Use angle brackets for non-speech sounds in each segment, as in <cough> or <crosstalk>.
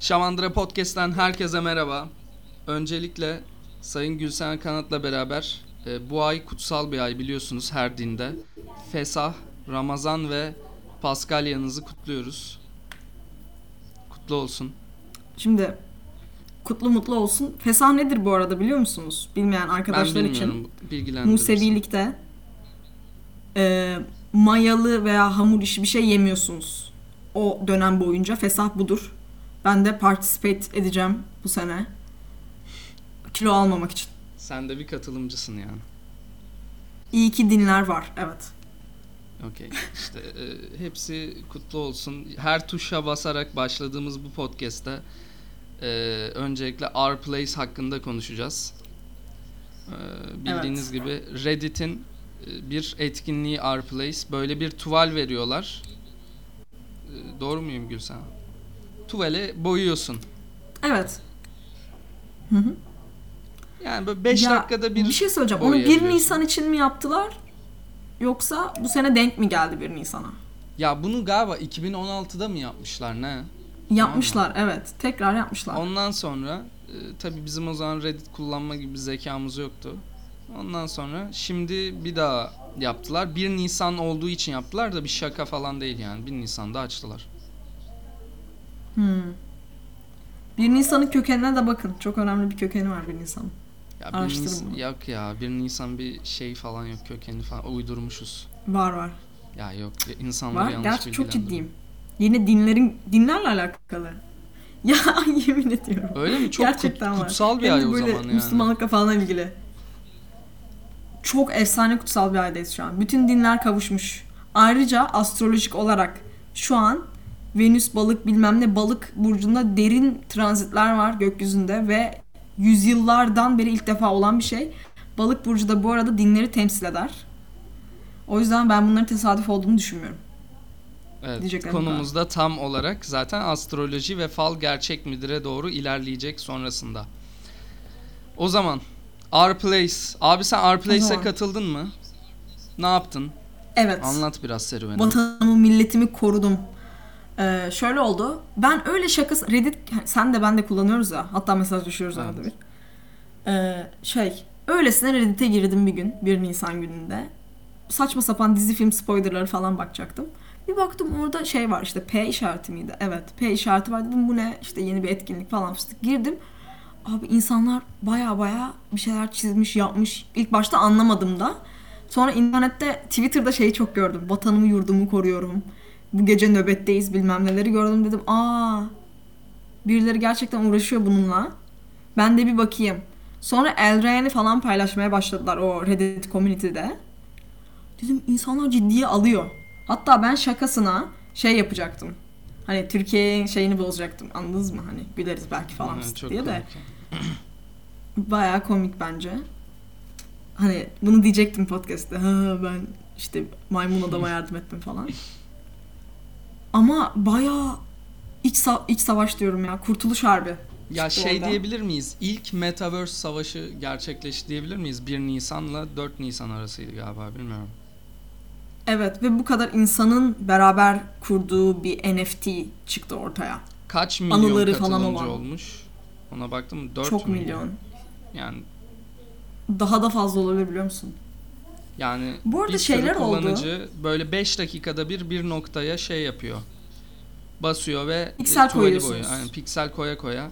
Şamandıra Podcast'ten herkese merhaba. Öncelikle Sayın Gülsen Kanat'la beraber e, bu ay kutsal bir ay biliyorsunuz her dinde. Fesah, Ramazan ve Paskalyanızı kutluyoruz. Kutlu olsun. Şimdi kutlu mutlu olsun. Fesah nedir bu arada biliyor musunuz? Bilmeyen Ben arkadaşlar için. bilmiyorum. Bilgilendirirsin. Musevilikte e, mayalı veya hamur işi bir şey yemiyorsunuz. O dönem boyunca fesah budur. Ben de participate edeceğim bu sene. Kilo almamak için. Sen de bir katılımcısın yani. İyi ki dinler var. Evet. Okey. İşte e, hepsi kutlu olsun. Her tuşa basarak başladığımız bu podcast'te e, öncelikle Our Place hakkında konuşacağız. E, bildiğiniz gibi Reddit'in e, bir etkinliği Our Place. Böyle bir tuval veriyorlar. E, doğru muyum Gülsen? Tuvale boyuyorsun. Evet. Hı hı. Yani böyle 5 Ya, dakikada bir, bir şey söyleyeceğim. Onu 1 boyayabiliyorsun. Nisan için mi yaptılar? Yoksa bu sene denk mi geldi 1 Nisan'a? Ya bunu galiba 2016'da mı yapmışlar ne? Yapmışlar evet. Tekrar yapmışlar. Ondan sonra e, tabii bizim o zaman Reddit kullanma gibi bir zekamız yoktu. Ondan sonra şimdi bir daha yaptılar. 1 Nisan olduğu için yaptılar da bir şaka falan değil yani. 1 Nisan'da açtılar. Hmm. 1 Nisan'ın kökenine de bakın. Çok önemli bir kökeni var 1 Nisan'ın. Ya 1 Araştırın Nisan, bunu. yok ya 1 Nisan bir şey falan yok kökeni falan uydurmuşuz. Var var. Ya yok insanları Var. yanlış Gerçi çok ciddiyim. Yine dinlerin dinlerle alakalı. <laughs> Ya yemin ediyorum. Öyle mi? Çok kut- Gerçekten var. kutsal bir Hem ay o zaman yani. Müslümanlıkla falan ilgili. Çok efsane kutsal bir aydayız şu an. Bütün dinler kavuşmuş. Ayrıca astrolojik olarak şu an Venüs balık bilmem ne balık burcunda derin transitler var gökyüzünde ve yüzyıllardan beri ilk defa olan bir şey. Balık burcu da bu arada dinleri temsil eder. O yüzden ben bunların tesadüf olduğunu düşünmüyorum. Evet, Diyeceklerim konumuz da tam olarak zaten astroloji ve fal gerçek midir'e doğru ilerleyecek sonrasında. O zaman Our Place. Abi sen Our Place'e katıldın mı? Ne yaptın? Evet. Anlat biraz serüveni. Vatanımı, milletimi korudum. Ee, şöyle oldu. Ben öyle şakası... Reddit sen de ben de kullanıyoruz ya. Hatta mesajlaşıyoruz Evet. arada bir. Ee, şey... Öylesine Reddit'e girdim bir gün. 1 Nisan gününde. Saçma sapan dizi film spoilerları falan bakacaktım. Bir baktım orada şey var işte P işareti miydi? Evet P işareti var dedim bu ne? İşte yeni bir etkinlik falan fıstık. Girdim. Abi insanlar baya baya bir şeyler çizmiş yapmış. İlk başta anlamadım da. Sonra internette Twitter'da şeyi çok gördüm. Vatanımı yurdumu koruyorum. Bu gece nöbetteyiz bilmem neleri gördüm dedim. Aa birileri gerçekten uğraşıyor bununla. Ben de bir bakayım. Sonra Elren'i falan paylaşmaya başladılar o Reddit community'de. Dedim insanlar ciddiye alıyor. Hatta ben şakasına şey yapacaktım. Hani Türkiye'nin şeyini bozacaktım. Anladınız mı? Hani güleriz belki falan çok diye de. komik. <clears throat> Bayağı komik bence. Hani bunu diyecektim podcast'te. Ha ben işte maymun adama yardım ettim falan. <laughs> Ama bayağı iç, sa- iç savaş diyorum ya. Kurtuluş harbi. Ya şey orada. diyebilir miyiz? İlk Metaverse savaşı gerçekleşti diyebilir miyiz? 1 Nisan'la 4 Nisan arasıydı galiba bilmiyorum. Evet ve bu kadar insanın beraber kurduğu bir NFT çıktı ortaya. Kaç milyon Anıları falan katılımcı olan. olmuş? Ona baktım mı? 4 Çok milyon. Yani Daha da fazla olabilir biliyor musun? Yani Bu arada bir sürü şeyler oldu. kullanıcı böyle 5 dakikada bir bir noktaya şey yapıyor. Basıyor ve Piksel e, tuvali koyuyorsunuz. boyuyor. Aynen piksel koya koya.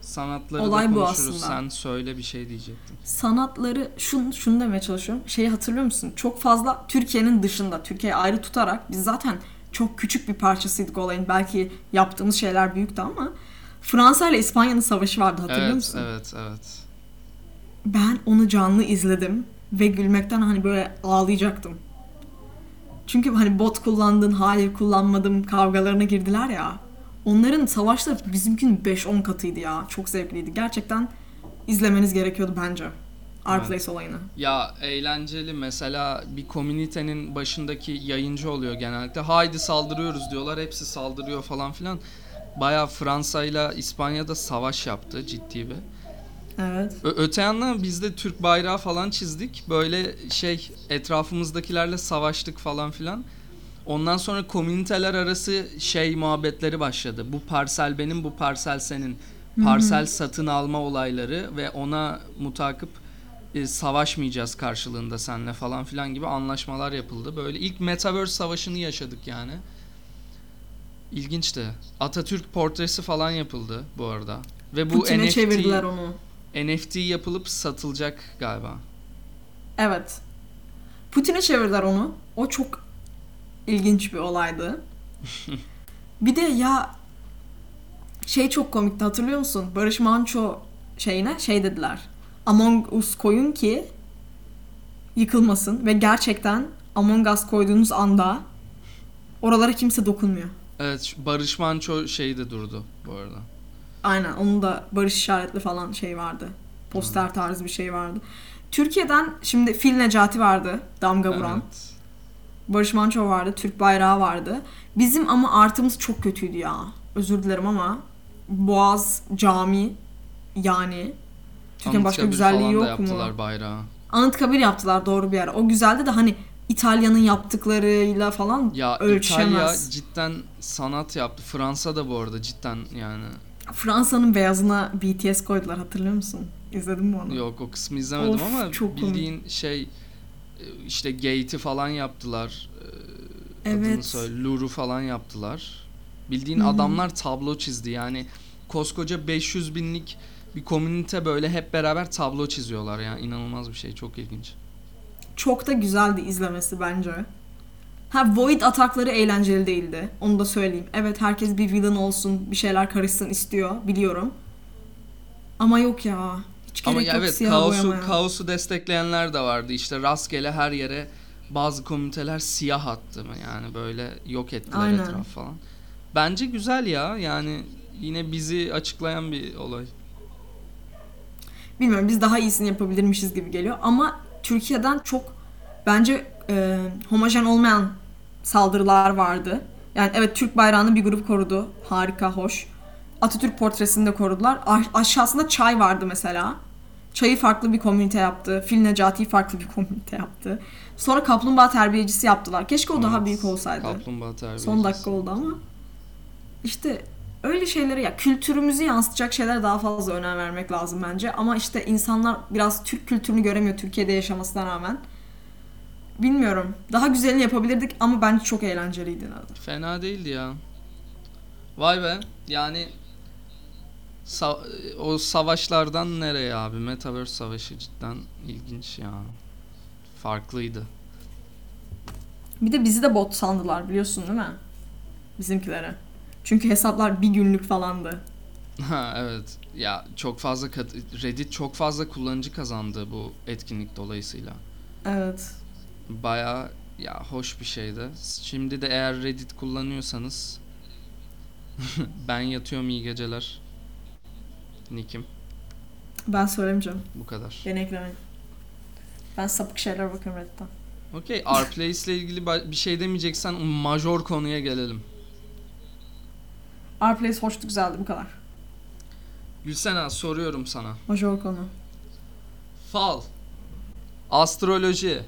Sanatları Olay da bu konuşuruz. aslında. Sen söyle bir şey diyecektin. sanatları şunu, şunu demeye çalışıyorum. Şeyi hatırlıyor musun? Çok fazla Türkiye'nin dışında, Türkiye'yi ayrı tutarak biz zaten çok küçük bir parçasıydık olayın. Belki yaptığımız şeyler büyüktü ama Fransa ile İspanya'nın savaşı vardı hatırlıyor evet, musun? evet, evet. Ben onu canlı izledim ve gülmekten hani böyle ağlayacaktım. Çünkü hani bot kullandın, hayır kullanmadım kavgalarına girdiler ya. Onların savaşları bizimkinin 5-10 katıydı ya. Çok zevkliydi. Gerçekten izlemeniz gerekiyordu bence. Our Evet. Place olayını. Ya eğlenceli mesela bir komünitenin başındaki yayıncı oluyor genellikle. Haydi saldırıyoruz diyorlar. Hepsi saldırıyor falan filan. Baya Fransa ile İspanya'da savaş yaptı ciddi bir. Evet. Ö- öte yandan biz de Türk bayrağı falan çizdik. Böyle şey etrafımızdakilerle savaştık falan filan. Ondan sonra komüniteler arası şey muhabbetleri başladı. Bu parsel benim, bu parsel senin. Parsel satın alma olayları ve ona mutakip e, savaşmayacağız karşılığında seninle falan filan gibi anlaşmalar yapıldı. Böyle ilk Metaverse savaşını yaşadık yani. İlginçti. Atatürk portresi falan yapıldı bu arada. Ve bu Putin'e NFT çevirdiler onu. NFT yapılıp satılacak galiba. Evet. Putin'e çevirdiler onu. O çok ilginç bir olaydı. <laughs> bir de ya şey çok komikti hatırlıyor musun? Barış Manço şeyine şey dediler. Among Us koyun ki yıkılmasın ve gerçekten Among Us koyduğunuz anda oralara kimse dokunmuyor. Evet Barış Manço şeyde durdu bu arada. Aynen onun da barış işaretli falan şey vardı. Poster tarzı bir şey vardı. Türkiye'den şimdi Fil Necati vardı damga vuran. Evet. Barış Manço vardı, Türk bayrağı vardı. Bizim ama artımız çok kötüydü ya. Özür dilerim ama Boğaz Cami yani Türkiye'nin başka güzelliği yok mu? yaptılar bayrağı. Anıtkabir yaptılar doğru bir yer. O güzeldi de hani İtalya'nın yaptıklarıyla falan Ya ölçüşemez. İtalya cidden sanat yaptı. Fransa da bu arada cidden yani. Fransa'nın beyazına BTS koydular hatırlıyor musun? İzledin mi onu? Yok o kısmı izlemedim Of, ama çok komik. bildiğin şey e, işte gate'i falan yaptılar. Adını Evet. söyle. Louvre'u falan yaptılar. Bildiğin Hı hı. adamlar tablo çizdi. Yani koskoca 500 binlik bir komünite böyle hep beraber tablo çiziyorlar yani inanılmaz bir şey çok ilginç. Çok da güzeldi izlemesi bence. Ha Void atakları eğlenceli değildi. Onu da söyleyeyim. Evet herkes bir villain olsun, bir şeyler karışsın istiyor biliyorum. Ama yok ya. Hiç gerek Ama ya yok evet siyah kaosu, boyamaya. kaosu destekleyenler de vardı. İşte rastgele her yere bazı komüniteler siyah attı mı yani böyle yok ettiler Aynen. etraf falan. Bence güzel ya yani yine bizi açıklayan bir olay. Bilmiyorum biz daha iyisini yapabilirmişiz gibi geliyor. Ama Türkiye'den çok bence e, homojen olmayan saldırılar vardı. Yani evet Türk bayrağını bir grup korudu. Harika, hoş. Atatürk portresini de korudular. A- aşağısında çay vardı mesela. Çayı farklı bir komünite yaptı. Fil Necati'yi farklı bir komünite yaptı. Sonra kaplumbağa terbiyecisi yaptılar. Keşke o daha Evet, büyük olsaydı. Kaplumbağa terbiyecisi. Son dakika oldu ama. İşte öyle şeylere ya kültürümüzü yansıtacak şeylere daha fazla önem vermek lazım bence. Ama işte insanlar biraz Türk kültürünü göremiyor Türkiye'de yaşamasına rağmen. Bilmiyorum. Daha güzelini yapabilirdik ama bence çok eğlenceliydi. Fena değildi ya. Vay be. Yani sa- o savaşlardan nereye abi? Metaverse savaşı cidden ilginç ya. Farklıydı. Bir de bizi de bot sandılar biliyorsun değil mi? Bizimkilere. Çünkü hesaplar bir günlük falandı. Ha evet. Ya çok fazla kat- Reddit çok fazla kullanıcı kazandı bu etkinlik dolayısıyla. Evet. Baya ya hoş bir şeydi. Şimdi de eğer Reddit kullanıyorsanız <laughs> ben yatıyorum iyi geceler. Nick'im Ben söylemeyeceğim. bu kadar. Beni eklemeyin. Ben sapık şeyler bakıyorum Reddit'ten. Okey, Rplace ile ilgili bir şey demeyeceksen major konuya gelelim. Our Place hoştu güzeldi bu kadar. Gülsena soruyorum sana. Major konu. Fal, astroloji,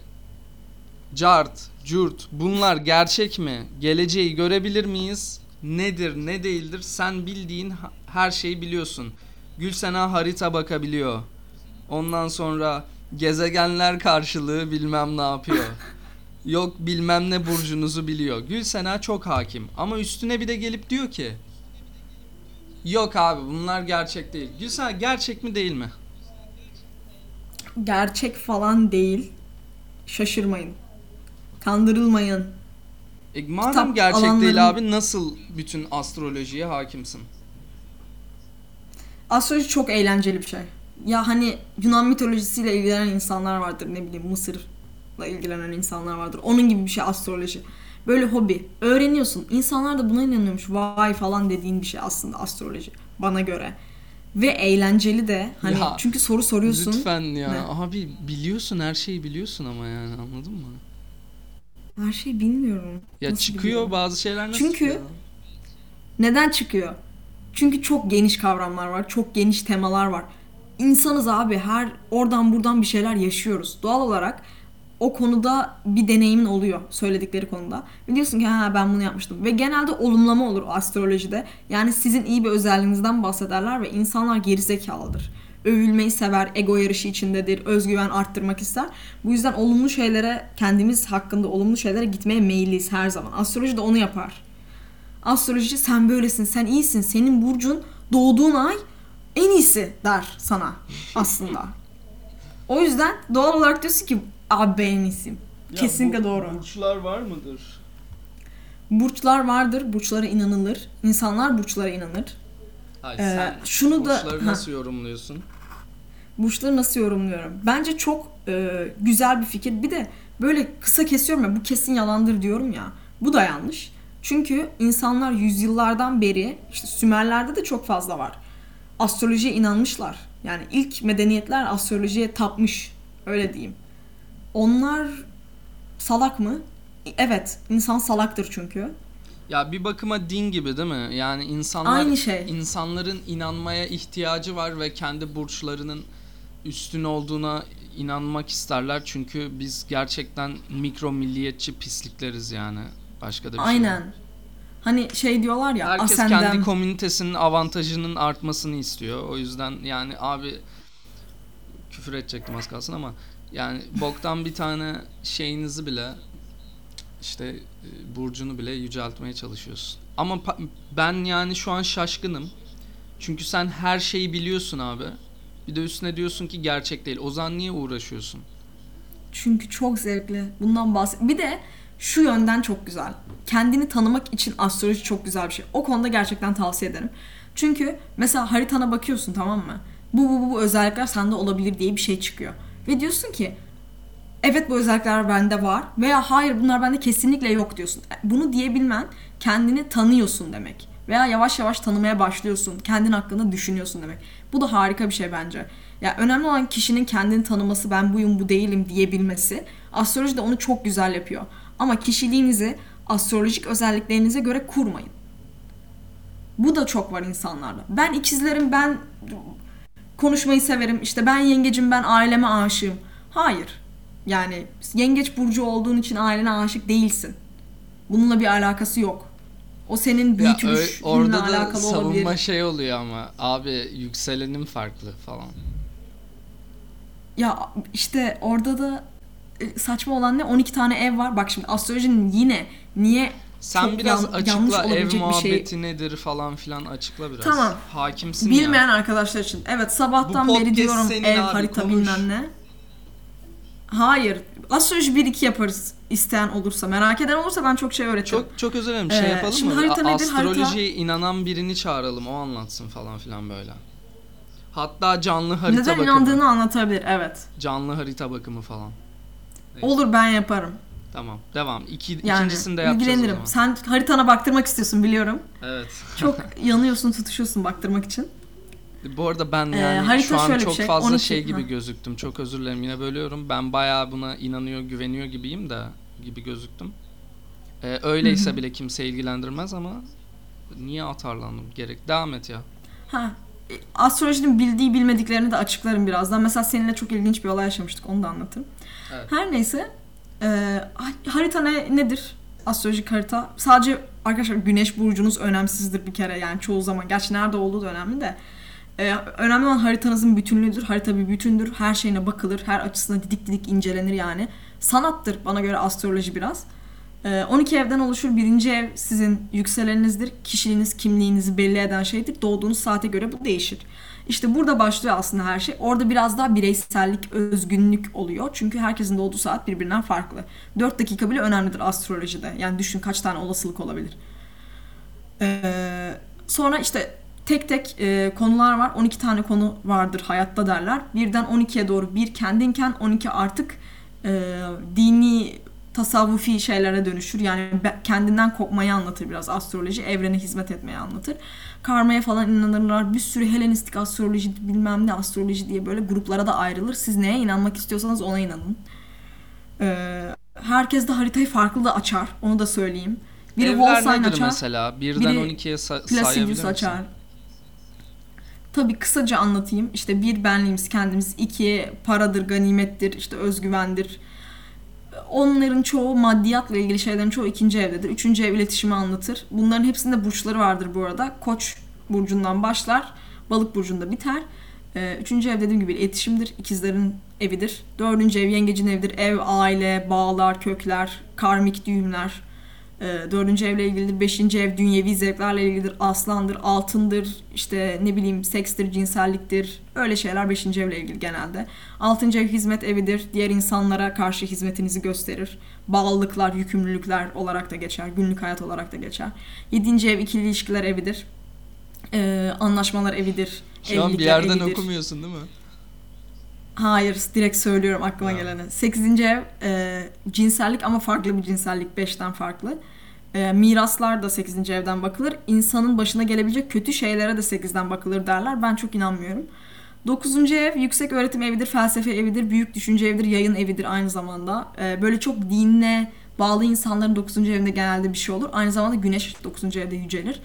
cart, curt bunlar gerçek mi? Geleceği görebilir miyiz? Nedir, ne değildir? Sen bildiğin her şeyi biliyorsun. Gülsena harita bakabiliyor. Ondan sonra gezegenler karşılığı bilmem ne yapıyor. <laughs> Yok bilmem ne burcunuzu biliyor. Gülsena çok hakim. Ama üstüne bir de gelip diyor ki Yok abi bunlar gerçek değil. Gülsena gerçek mi değil mi? Gerçek falan değil. Şaşırmayın. Kandırılmayın. E, madem Kitap gerçek alanların- değil abi nasıl bütün astrolojiye hakimsin? Astroloji çok eğlenceli bir şey. Ya hani Yunan mitolojisiyle ilgilenen insanlar vardır. Ne bileyim Mısır'la ilgilenen insanlar vardır. Onun gibi bir şey astroloji. Böyle hobi. Öğreniyorsun. İnsanlar da buna inanıyormuş. Vay falan dediğin bir şey aslında astroloji. Bana göre. Ve eğlenceli de. Hani Ya, çünkü soru soruyorsun. Lütfen ya. Ne? Abi biliyorsun her şeyi biliyorsun ama yani anladın mı? Her şeyi bilmiyorum. Ya Nasıl çıkıyor biliyorum? bazı şeyler nasıl Çünkü- çıkıyor? Neden çıkıyor? Çünkü çok geniş kavramlar var, çok geniş temalar var. İnsanız abi her oradan buradan bir şeyler yaşıyoruz. Doğal olarak o konuda bir deneyimin oluyor söyledikleri konuda. Ve diyorsun ki ha ben bunu yapmıştım. Ve genelde olumlama olur astrolojide. Yani sizin iyi bir özelliğinizden bahsederler ve insanlar gerizekalıdır. Övülmeyi sever, ego yarışı içindedir, özgüven arttırmak ister. Bu yüzden olumlu şeylere, kendimiz hakkında olumlu şeylere gitmeye meyilliyiz her zaman. Astroloji de onu yapar. Astroloji sen böylesin, sen iyisin, senin burcun doğduğun ay en iyisi der sana aslında. O yüzden doğal olarak diyorsun ki abi ben en iyisiyim. Kesinlikle doğru. Burçlar var mıdır? Burçlar vardır, burçlara inanılır. İnsanlar burçlara inanır. Ay, Ee, sen şunu da- nasıl yorumluyorsun? Burçları nasıl yorumluyorum? Bence çok e, güzel bir fikir. Bir de böyle kısa kesiyorum ya bu kesin yalandır diyorum ya. Bu da yanlış. Çünkü insanlar yüzyıllardan beri işte Sümerlerde de çok fazla var. Astrolojiye inanmışlar. Yani ilk medeniyetler astrolojiye tapmış. Öyle diyeyim. Onlar salak mı? Evet. insan salaktır çünkü. Ya bir bakıma din gibi değil mi? Yani insanlar Aynı şey. insanların inanmaya ihtiyacı var ve kendi burçlarının üstün olduğuna inanmak isterler çünkü biz gerçekten mikro milliyetçi pislikleriz yani. Başka da bir şey. yok. Aynen. Hani şey diyorlar ya Herkes ascendant. kendi komünitesinin avantajının artmasını istiyor. O yüzden yani abi küfür edecektim az kalsın ama yani boktan bir tane şeyinizi bile işte e, burcunu bile yüceltmeye çalışıyorsun. Ama ben yani şu an şaşkınım. Çünkü sen her şeyi biliyorsun abi. Bir de üstüne diyorsun ki gerçek değil. O zaman niye uğraşıyorsun? Çünkü çok zevkli. Bundan bahset. Bir de şu yönden çok güzel. Kendini tanımak için astroloji çok güzel bir şey. O konuda gerçekten tavsiye ederim. Çünkü mesela haritana bakıyorsun tamam mı? Bu bu bu, bu özellikler sende olabilir diye bir şey çıkıyor. Ve diyorsun ki evet bu özellikler bende var veya hayır bunlar bende kesinlikle yok diyorsun. Bunu diyebilmen kendini tanıyorsun demek. Veya yavaş yavaş tanımaya başlıyorsun. Kendin hakkında düşünüyorsun demek. Bu da harika bir şey bence. Ya önemli olan kişinin kendini tanıması, ben buyum bu değilim diyebilmesi. Astroloji de onu çok güzel yapıyor. Ama kişiliğinizi astrolojik özelliklerinize göre kurmayın. Bu da çok var insanlarda. Ben ikizlerim, ben konuşmayı severim. İşte ben yengecim, ben aileme aşığım. Hayır. Yani yengeç burcu olduğun için ailene aşık değilsin. Bununla bir alakası yok. O senin büyütülüşünle ö- orada da alakalı savunma olabilir. şey oluyor ama abi yükselenin farklı falan. Ya işte orada da e, saçma olan ne? 12 tane ev var. Bak şimdi astrolojinin yine niye Sen çok biraz yan- açıkla ev bir şey. muhabbeti nedir falan filan açıkla biraz. Tamam. Hakimsin bilmeyen ya. arkadaşlar için. Evet sabahtan beri diyorum ev abi, harita konuş. bilmem ne. Hayır. Astroloji 1-2 yaparız isteyen olursa. Merak eden olursa ben çok şey öğretirim. Çok çok dilerim. Şey Ee, yapalım şimdi mı? harita nedir? Harita- Astrolojiye inanan birini çağıralım. O anlatsın falan filan böyle. Hatta canlı harita Neden bakımı. inandığını anlatabilir. Evet. Canlı harita bakımı falan. Evet. Olur ben yaparım. Tamam. Devam. İki, Yani ikincisini de yapacağız ilgilenirim. Sen haritana baktırmak istiyorsun biliyorum. Evet. Çok <laughs> yanıyorsun, tutuşuyorsun baktırmak için. Bu arada ben Ee, yani harita şu an çok şey, fazla 12 şey gibi ha. gözüktüm. Çok özür dilerim yine bölüyorum. Ben bayağı buna inanıyor, güveniyor gibiyim de gibi gözüktüm. Ee, öyleyse bile kimse ilgilendirmez ama niye atarlandım? Gerek devam et ya. Ha, e, astrolojinin bildiği bilmediklerini de açıklarım birazdan. Mesela seninle çok ilginç bir olay yaşamıştık. Onu da anlatırım. Evet. Her neyse. e, ha- harita ne, nedir? Astrolojik harita. Sadece arkadaşlar güneş burcunuz önemsizdir bir kere. Yani çoğu zaman. Gerçi nerede olduğu da önemli de. E, önemli olan haritanızın bütünlüğüdür. Harita bir bütündür. Her şeyine bakılır. Her açısına didik didik incelenir yani. Sanattır bana göre astroloji biraz. Ee, 12 evden oluşur. Birinci ev sizin yükseleninizdir. Kişiliğiniz, kimliğinizi belli eden şeydir. Doğduğunuz saate göre bu değişir. İşte burada başlıyor aslında her şey. Orada biraz daha bireysellik, özgünlük oluyor. Çünkü herkesin doğduğu saat birbirinden farklı. 4 dakika bile önemlidir astrolojide. Yani düşün kaç tane olasılık olabilir. Ee, sonra işte tek tek e, konular var. 12 tane konu vardır hayatta derler. Birden 12'ye doğru bir kendinken 12 artık e, dini tasavvufi şeylere dönüşür. Yani kendinden kopmayı anlatır biraz astroloji. Evrene hizmet etmeyi anlatır. Karmaya falan inanırlar. Bir sürü Helenistik astroloji bilmem ne astroloji diye böyle gruplara da ayrılır. Siz neye inanmak istiyorsanız ona inanın. Ee, herkes de haritayı farklı da açar. Onu da söyleyeyim. Biri Evler wall sign nedir açar. mesela? Birden biri 12'ye sa- sayabilir misin? açar. Tabii kısaca anlatayım. İşte bir benliğimiz kendimiz, iki paradır, ganimettir, işte özgüvendir. onların çoğu maddiyatla ilgili şeylerin çoğu ikinci evdedir. Üçüncü ev iletişimi anlatır. Bunların hepsinde burçları vardır bu arada. Koç burcundan başlar. Balık burcunda biter. Ee, üçüncü ev dediğim gibi iletişimdir. İkizlerin evidir. Dördüncü ev yengecin evidir. Ev, aile, bağlar, kökler, karmik düğümler. Ee, dördüncü evle ilgilidir. Beşinci ev dünyevi zevklerle ilgilidir. Aslandır, altındır, işte ne bileyim sekstir, cinselliktir. Öyle şeyler beşinci evle ilgili genelde. Altıncı ev hizmet evidir. Diğer insanlara karşı hizmetinizi gösterir. Bağlılıklar, yükümlülükler olarak da geçer. Günlük hayat olarak da geçer. Yedinci ev ikili ilişkiler evidir. Ee, anlaşmalar evidir. Şu an bir yerden evidir. okumuyorsun değil mi? Hayır, direkt söylüyorum aklıma Ha. geleni. Sekizinci ev e, cinsellik ama farklı bir cinsellik. Beşten farklı. E, miraslar da sekizinci evden bakılır. İnsanın başına gelebilecek kötü şeylere de sekizden bakılır derler. Ben çok inanmıyorum. Dokuzuncu ev yüksek öğretim evidir, felsefe evidir, büyük düşünce evidir, yayın evidir aynı zamanda. E, böyle çok dinle bağlı insanların dokuzuncu evinde genelde bir şey olur. Aynı zamanda güneş dokuzuncu evde yücelir.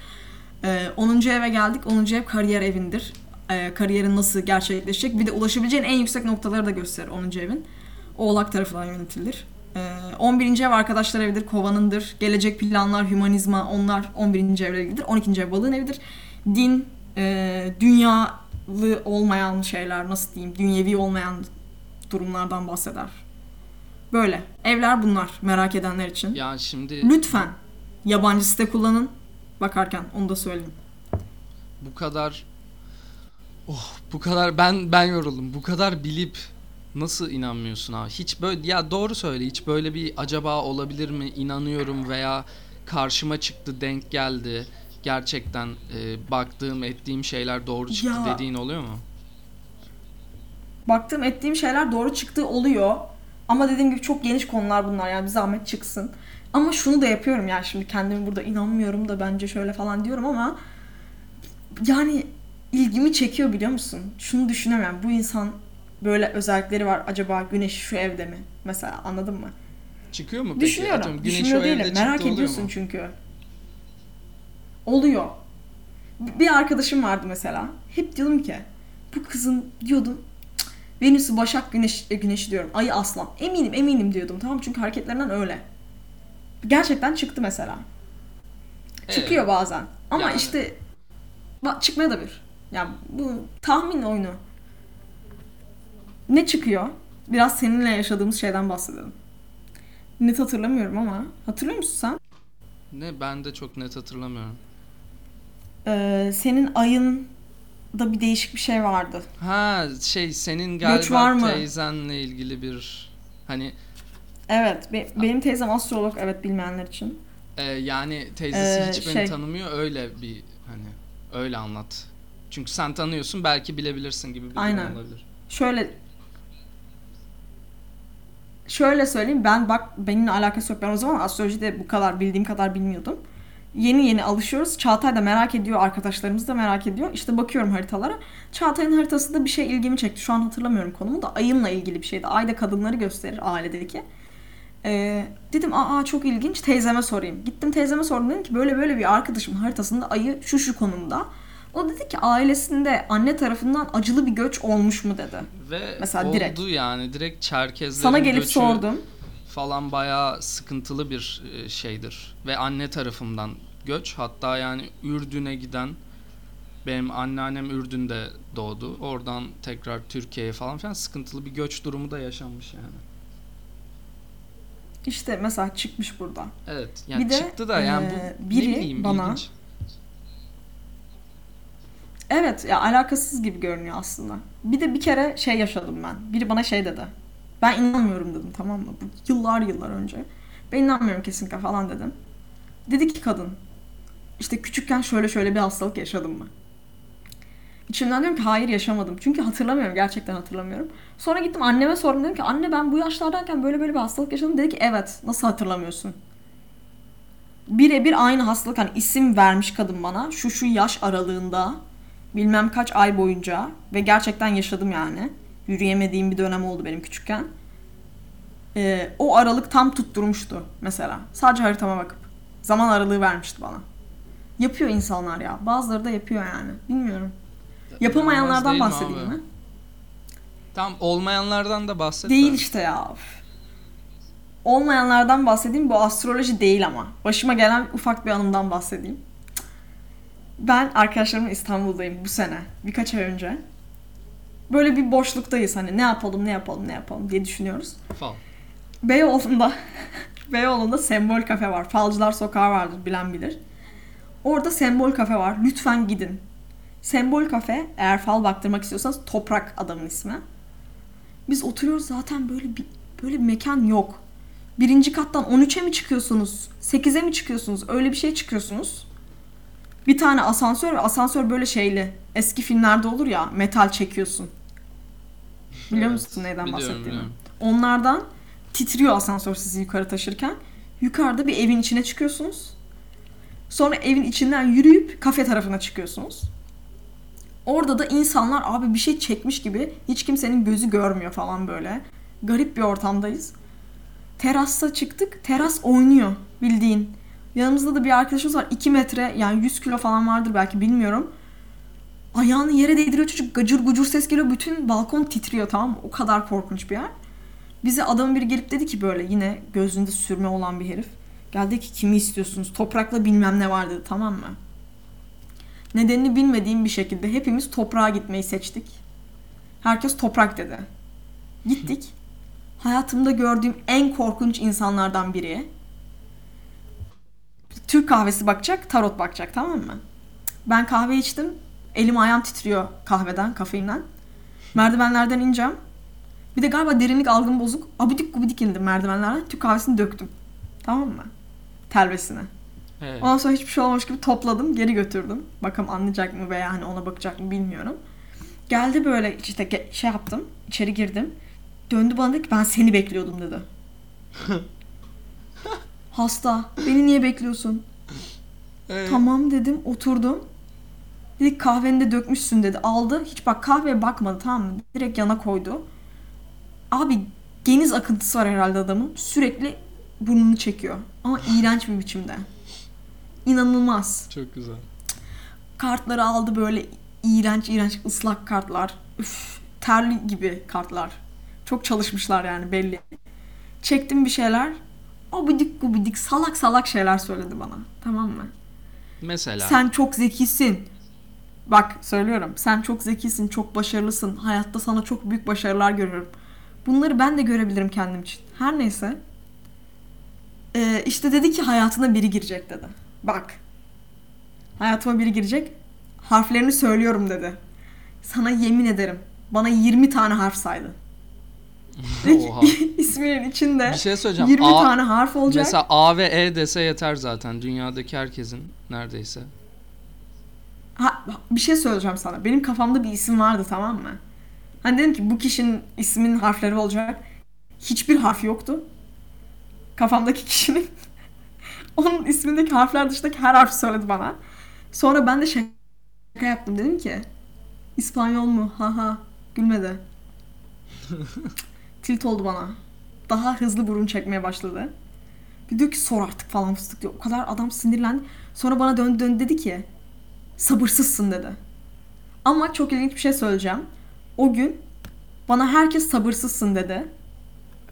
E, 10. eve geldik. 10. ev kariyer evindir. E, kariyerin nasıl gerçekleşecek. Bir de ulaşabileceğin en yüksek noktaları da gösterir 10. evin. Oğlak tarafından yönetilir. E, 11. ev arkadaşlar evidir, kovanındır. Gelecek planlar, hümanizma onlar 11. evle ilgilidir. 12. ev balığın evidir. Din, e, dünyalı olmayan şeyler nasıl diyeyim, dünyevi olmayan durumlardan bahseder. Böyle. Evler bunlar merak edenler için. Ya şimdi Lütfen yabancı site kullanın bakarken onu da söyleyeyim. bu kadar oh bu kadar ben ben yoruldum. Bu kadar bilip nasıl inanmıyorsun abi? Hiç böyle ya doğru söyle. Hiç böyle bir acaba olabilir mi? İnanıyorum veya karşıma çıktı, denk geldi. Gerçekten e, baktığım, ettiğim şeyler doğru çıktı Ya. dediğin oluyor mu? Baktığım ettiğim şeyler doğru çıktığı oluyor. Ama dediğim gibi çok geniş konular bunlar yani bir zahmet çıksın. Ama şunu da yapıyorum yani şimdi kendimi burada inanmıyorum da bence şöyle falan diyorum ama yani ilgimi çekiyor biliyor musun? Şunu yani bu insan böyle özellikleri var acaba güneş şu evde mi? Mesela anladın mı? Çıkıyor mu peki? Düşünüyorum. Atıyorum, güneş evde değilim. Merak ediyorsun mu? çünkü. Oluyor. Bir arkadaşım vardı mesela. Hep diyordum ki bu kızın diyordum "Cık, Venüs'ü Başak Güneş e, Güneş'i diyorum. Ayı Aslan. Eminim eminim diyordum. Tamam çünkü hareketlerinden öyle. Gerçekten çıktı mesela. Çıkıyor bazen. Ama Yani- işte çıkmaya da bir. Yani bu tahmin oyunu. Ne çıkıyor? Biraz seninle yaşadığımız şeyden bahsedelim. Net hatırlamıyorum ama. Hatırlıyor musun sen? Ne ben de çok net hatırlamıyorum. Ee, senin ayın da bir değişik bir şey vardı. Ha şey senin Göç var galiba mı? teyzenle ilgili bir hani Evet. be- benim teyzem astrolog. Evet bilmeyenler için. e, yani teyzesi Ee, hiç beni şey- tanımıyor öyle bir hani öyle anlat. Çünkü sen tanıyorsun belki bilebilirsin gibi bir durum Aynen. olabilir. Şöyle Şöyle söyleyeyim ben bak benimle alakası yok. Ben o zaman astrolojide bu kadar bildiğim kadar bilmiyordum. Yeni yeni alışıyoruz. Çağatay da merak ediyor, arkadaşlarımız da merak ediyor. İşte bakıyorum haritalara. Çağatay'ın haritasında bir şey ilgimi çekti. Şu an hatırlamıyorum konumu da ayınla ilgili bir şeydi. Ayda kadınları gösterir ailedeki. Ee, dedim aa çok ilginç teyzeme sorayım. Gittim teyzeme sordum dedim ki böyle böyle bir arkadaşımın haritasında ayı şu şu konumda. O dedi ki ailesinde anne tarafından acılı bir göç olmuş mu dedi. Ve Mesela oldu direkt. yani direkt Çerkezlerin Sana gelip göçü sordum. falan bayağı sıkıntılı bir e, şeydir. Ve anne tarafından göç hatta yani Ürdün'e giden benim anneannem Ürdün'de doğdu. Oradan tekrar Türkiye'ye falan filan sıkıntılı bir göç durumu da yaşanmış yani. İşte mesela çıkmış burada. Evet. Yani Bir de, çıktı da yani e, bu biri ne bileyim bana- ilginç. Evet ya alakasız gibi görünüyor aslında. Bir de bir kere şey yaşadım ben. Biri bana şey dedi. Ben inanmıyorum dedim tamam mı? Bu yıllar yıllar önce. Ben inanmıyorum kesinlikle falan dedim. Dedi ki kadın. işte küçükken şöyle şöyle bir hastalık yaşadın mı? İçimden diyorum ki hayır yaşamadım. Çünkü hatırlamıyorum. Gerçekten hatırlamıyorum. Sonra gittim anneme sordum. Dedim ki anne ben bu yaşlardayken böyle böyle bir hastalık yaşadım. Dedi ki evet. Nasıl hatırlamıyorsun? Birebir aynı hastalık. Hani isim vermiş kadın bana. Şu şu yaş aralığında. Bilmem kaç ay boyunca. Ve gerçekten yaşadım yani. Yürüyemediğim bir dönem oldu benim küçükken. Ee, o aralık tam tutturmuştu mesela. Sadece haritama bakıp. Zaman aralığı vermişti bana. Yapıyor insanlar ya. Bazıları da yapıyor yani. Bilmiyorum. Yapamayanlardan mi bahsedeyim abi? mi? Tam olmayanlardan da bahset. Değil de. işte ya. Olmayanlardan bahsedeyim. Bu astroloji değil ama. Başıma gelen ufak bir anımdan bahsedeyim. Ben arkadaşlarımla İstanbul'dayım bu sene. Birkaç ay önce. Böyle bir boşluktayız hani ne yapalım ne yapalım ne yapalım diye düşünüyoruz. Fal. Beyoğlu'nda <laughs> Beyoğlu'nda Sembol Kafe var. Falcılar Sokağı vardır bilen bilir. Orada Sembol Kafe var. Lütfen gidin. Sembol Kafe eğer fal baktırmak istiyorsanız Toprak adamın ismi. Biz oturuyoruz zaten böyle bir böyle bir mekan yok. Birinci kattan 13'e mi çıkıyorsunuz? 8'e mi çıkıyorsunuz? Öyle bir şey çıkıyorsunuz. Bir tane asansör ve asansör böyle şeyli. Eski filmlerde olur ya metal çekiyorsun. Biliyor Evet, musun neyden biliyorum, bahsettiğimi? biliyorum. Onlardan titriyor asansör sizi yukarı taşırken. Yukarıda bir evin içine çıkıyorsunuz. Sonra evin içinden yürüyüp kafe tarafına çıkıyorsunuz. Orada da insanlar abi bir şey çekmiş gibi hiç kimsenin gözü görmüyor falan böyle. Garip bir ortamdayız. Terasta çıktık. Teras oynuyor bildiğin. Yanımızda da bir arkadaşımız var. 2 metre yani 100 kilo falan vardır belki bilmiyorum. Ayağını yere değdiriyor çocuk gacır gucur ses geliyor. Bütün balkon titriyor tamam mı? O kadar korkunç bir yer. Bize adamın biri gelip dedi ki böyle yine gözünde sürme olan bir herif. Geldi ki kimi istiyorsunuz? Toprakla bilmem ne var dedi tamam mı? Nedenini bilmediğim bir şekilde hepimiz toprağa gitmeyi seçtik. Herkes toprak dedi. Gittik. Hayatımda gördüğüm en korkunç insanlardan biri. Türk kahvesi bakacak, tarot bakacak tamam mı? Ben kahve içtim. Elim ayağım titriyor kahveden, kafeinden. Merdivenlerden ineceğim. Bir de galiba derinlik algım bozuk. Abidik gubidik indim merdivenlerden. Türk kahvesini döktüm. Tamam mı? Telvesine. Evet. Ondan sonra hiçbir şey olmamış gibi topladım. Geri götürdüm. Bakalım anlayacak mı veya hani ona bakacak mı bilmiyorum. Geldi böyle işte şey yaptım. içeri girdim. Döndü bana dedi ki ben seni bekliyordum dedi. <laughs> Hasta. Beni niye bekliyorsun? Evet. Tamam dedim oturdum. Dedi kahveni de dökmüşsün dedi. Aldı. Hiç bak kahveye bakmadı tamam mı? Direkt yana koydu. Abi geniz akıntısı var herhalde adamın. Sürekli burnunu çekiyor. Ama iğrenç bir biçimde. İnanılmaz. Çok güzel. Kartları aldı böyle iğrenç iğrenç ıslak kartlar. Üf, terli gibi kartlar. Çok çalışmışlar yani belli. Çektim bir şeyler. Abidik gubidik salak salak şeyler söyledi bana. Tamam mı? Mesela. Sen çok zekisin. Bak söylüyorum. Sen çok zekisin, çok başarılısın. Hayatta sana çok büyük başarılar görüyorum. Bunları ben de görebilirim kendim için. Her neyse. Ee, işte dedi ki hayatına biri girecek dedi. Bak. Hayatıma biri girecek. Harflerini söylüyorum dedi. Sana yemin ederim. Bana 20 tane harf saydı. Oha. <laughs> İsminin içinde Bir şey söyleyeceğim. 20 A- tane harf olacak. Mesela A ve E dese yeter zaten. Dünyadaki herkesin neredeyse. Ha, bir şey söyleyeceğim sana. Benim kafamda bir isim vardı tamam mı? Hani dedim ki bu kişinin isminin harfleri olacak. Hiçbir harf yoktu. Kafamdaki kişinin. <laughs> Onun ismindeki harfler dışındaki her harfi söyledi bana. Sonra ben de şaka yaptım. Dedim ki İspanyol mu? Ha ha. Gülmedi. <laughs> Tilt oldu bana. Daha hızlı burun çekmeye başladı. Bir diyor ki sor artık falan fıstık diyor. O kadar adam sinirlendi. Sonra bana döndü döndü dedi ki sabırsızsın dedi. Ama çok ilginç bir şey söyleyeceğim. O gün bana herkes sabırsızsın dedi.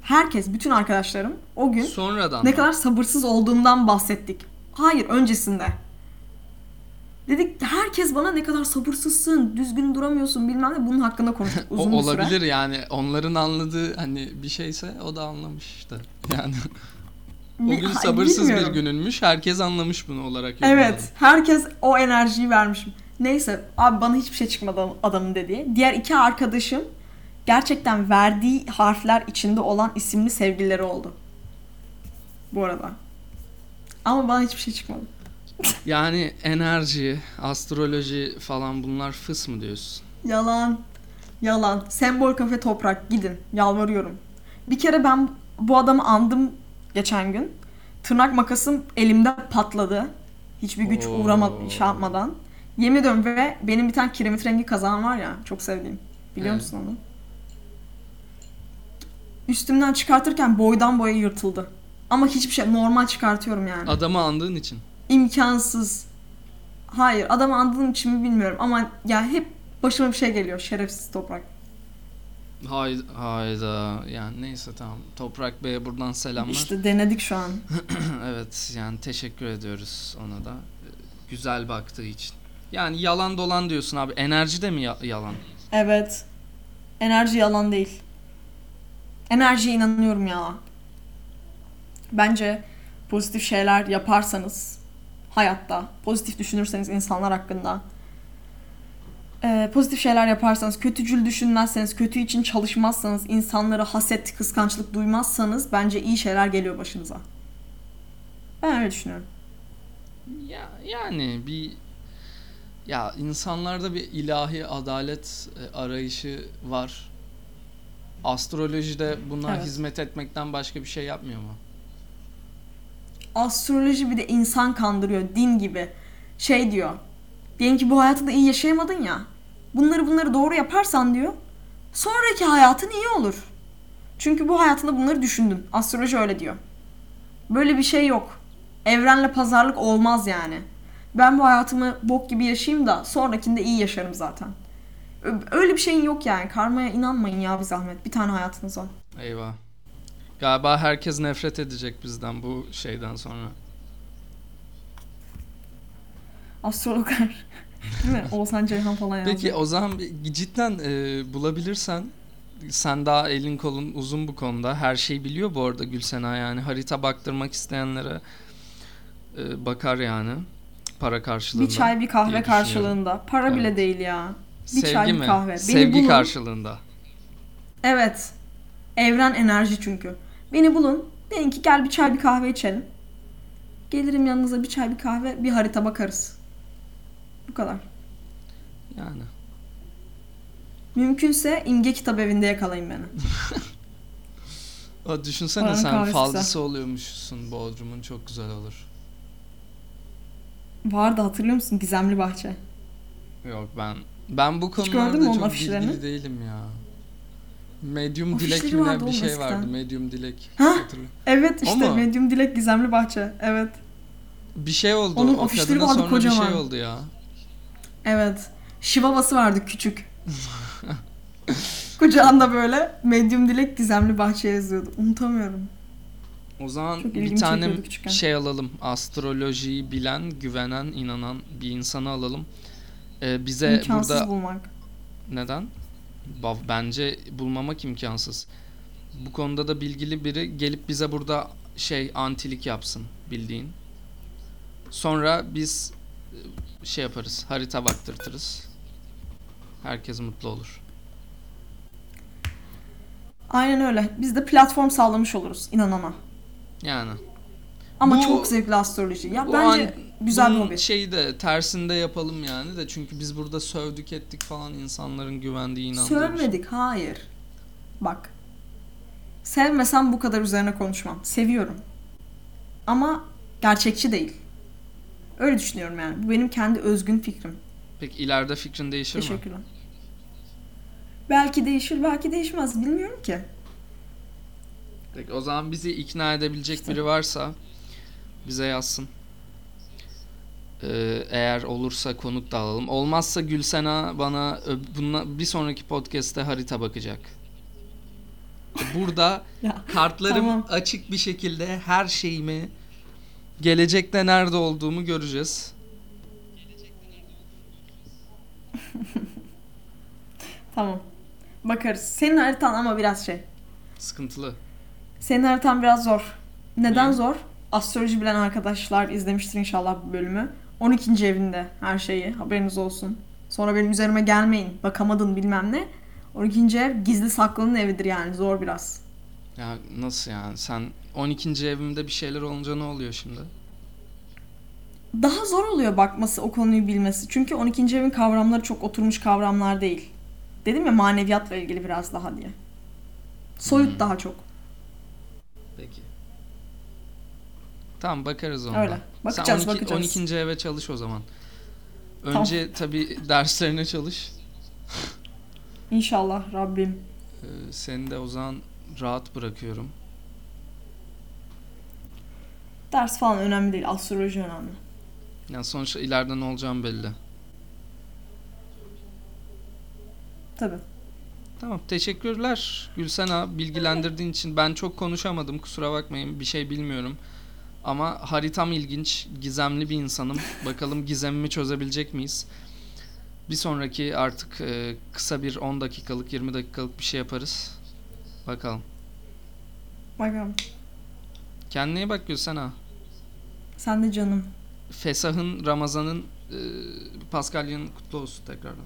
Herkes, bütün arkadaşlarım o gün Sonradan ne mı? kadar sabırsız olduğumdan bahsettik. Hayır, öncesinde. Herkes bana ne kadar sabırsızsın, düzgün duramıyorsun bilmem ne bunun hakkında konuştuk <laughs> O uzun süre. olabilir yani onların anladığı hani bir şeyse o da anlamış işte. <laughs> Yani o gün sabırsız bir gününmüş. Herkes anlamış bunu olarak. Evet. Herkes o enerjiyi vermiş. Neyse abi bana hiçbir şey çıkmadı adamın dediği. Diğer iki arkadaşım gerçekten verdiği harfler içinde olan isimli sevgilileri oldu. Bu arada. Ama bana hiçbir şey çıkmadı. Yani enerji, astroloji falan bunlar fıs mı diyorsun? Yalan. Yalan. Sembol kafe toprak gidin. Yalvarıyorum. Bir kere ben bu adamı andım geçen gün. Tırnak makasım elimde patladı. Hiçbir güç Oo. uğramadı, şey yapmadan. Yemin ediyorum ve benim bir tane kiremit rengi kazağım var ya çok sevdiğim. Biliyor Evet. musun onu? Üstümden çıkartırken boydan boya yırtıldı. Ama hiçbir şey normal çıkartıyorum yani. Adamı andığın için. İmkansız. Hayır adamı andığım için mi bilmiyorum ama ya hep başıma bir şey geliyor şerefsiz toprak. Hayda, hayda. Yani neyse tamam. Toprak Bey'e buradan selamlar. İşte denedik şu an. <clears throat> evet yani teşekkür ediyoruz ona da. Güzel baktığı için. Yani yalan dolan diyorsun abi. Enerji de mi ya- yalan? Evet. Enerji yalan değil. Enerjiye inanıyorum ya. Bence pozitif şeyler yaparsanız hayatta, pozitif düşünürseniz insanlar hakkında, e, pozitif şeyler yaparsanız, kötücül düşünmezseniz, kötü için çalışmazsanız, insanlara haset, kıskançlık duymazsanız bence iyi şeyler geliyor başınıza. Ben öyle düşünüyorum. Ya yani bir ya insanlarda bir ilahi adalet e, arayışı var. Astrolojide buna Evet. hizmet etmekten başka bir şey yapmıyor mu? Astroloji bir de insan kandırıyor din gibi. Şey diyor. Diyelim ki bu hayatı da iyi yaşayamadın ya. Bunları bunları doğru yaparsan diyor. Sonraki hayatın iyi olur. Çünkü bu hayatında bunları düşündün. Astroloji öyle diyor. Böyle bir şey yok. Evrenle pazarlık olmaz yani. Ben bu hayatımı bok gibi yaşayayım da sonrakinde iyi yaşarım zaten. Öyle bir şeyin yok yani. Karmaya inanmayın ya bir zahmet. Bir tane hayatınız var. Eyvah. Galiba herkes nefret edecek bizden bu şeyden sonra. Astrologlar. Değil mi? <laughs> Oğuzhan Ceyhan falan yazdı. Peki o zaman bir- cidden e, bulabilirsen sen daha elin kolun uzun bu konuda. Her şeyi biliyor bu arada Gülsena yani. Harita baktırmak isteyenlere e, bakar yani. Para karşılığında. Bir çay bir kahve karşılığında. Para bile Evet. değil ya. bir Sevgi çay, bir mi? kahve. Beni Sevgi bulun. karşılığında. Evet. Evren enerji çünkü. Beni bulun. Deyin ki gel bir çay bir kahve içelim. Gelirim yanınıza bir çay bir kahve bir harita bakarız. Bu kadar. Yani. Mümkünse imge kitap evinde yakalayın beni. <laughs> O düşünsene Paranın sen kahvesi falcısı oluyormuşsun Bodrum'un çok güzel olur. Vardı hatırlıyor musun? Gizemli Bahçe. Yok ben ben bu konularda çok bilgili değilim ya. Medium Dilek mi ne bir şey eskiden. vardı. Medium Dilek. Ha? Evet işte mu? Medyum Dilek Gizemli Bahçe. Evet. Bir şey oldu. Onun o afişleri vardı sonra bir şey kocaman. oldu ya. Evet. Şivavası vardı küçük. <laughs> Kucağında böyle Medyum Dilek Gizemli Bahçe yazıyordu. Unutamıyorum. O zaman bir tane şey alalım. Astrolojiyi bilen, güvenen, inanan bir insanı alalım. Ee, bize İmkansız burada bulmak. neden? Bence bulmamak imkansız. Bu konuda da bilgili biri gelip bize burada şey antilik yapsın bildiğin. Sonra biz e, şey yaparız. Harita baktırtırız. Herkes mutlu olur. Aynen öyle. Biz de platform sağlamış oluruz inanana. Yani. Ama Bu- çok zevkli astroloji. Ya Bu bence an- güzel bir hobi. şeyi de tersinde yapalım yani de çünkü biz burada sövdük ettik falan insanların güvendiği inandığı bir şey. Sövmedik. Hayır. Bak. Sevmesem bu kadar üzerine konuşmam. Seviyorum. Ama gerçekçi değil. Öyle düşünüyorum yani. Bu benim kendi özgün fikrim. Peki ileride fikrin değişir mi? Teşekkürler. Belki değişir, belki değişmez. Bilmiyorum ki. Peki o zaman bizi ikna edebilecek İşte. biri varsa bize yazsın. Ee, eğer olursa konuk da alalım. Olmazsa Gülsena bana bunla, bir sonraki podcast'te harita bakacak. Burada <laughs> Ya kartlarım Tamam. açık bir şekilde her şeyimi gelecekte nerede olduğumu göreceğiz. <laughs> tamam. Bakarız. Senin haritan ama biraz şey. Sıkıntılı. Senin haritan biraz zor. Neden Niye? zor? Astroloji bilen arkadaşlar izlemiştir inşallah bu bölümü. 12. evinde her şeyi haberiniz olsun. Sonra benim üzerime gelmeyin. Bakamadın bilmem ne. 12. ev gizli saklının evidir yani zor biraz. Ya nasıl yani? Sen 12. evimde bir şeyler olunca ne oluyor şimdi? Daha zor oluyor bakması, o konuyu bilmesi. Çünkü 12. evin kavramları çok oturmuş kavramlar değil. Dedim ya maneviyatla ilgili biraz daha diye. Soyut Hmm. daha çok. Peki. Tamam bakarız ona. Öyle. Bakacağız, Sen 12, bakacağız. 12. eve çalış o zaman. Önce tabii derslerine çalış. İnşallah Rabbim. Ee, seni de o zaman rahat bırakıyorum. Ders falan önemli değil. Astroloji önemli. Yani sonuçta ileride ne olacağım belli. Tabii. Tamam teşekkürler Gülsena bilgilendirdiğin için. Ben çok konuşamadım kusura bakmayın bir şey bilmiyorum. Ama haritam ilginç, gizemli bir insanım. <laughs> Bakalım gizemimi çözebilecek miyiz? Bir sonraki artık e, kısa bir 10 dakikalık 20 dakikalık bir şey yaparız. Bakalım. Bakalım. Kendine iyi bak Gülsena. Sen de canım. Fesah'ın, Ramazan'ın, e, Paskalya'nın kutlu olsun tekrardan.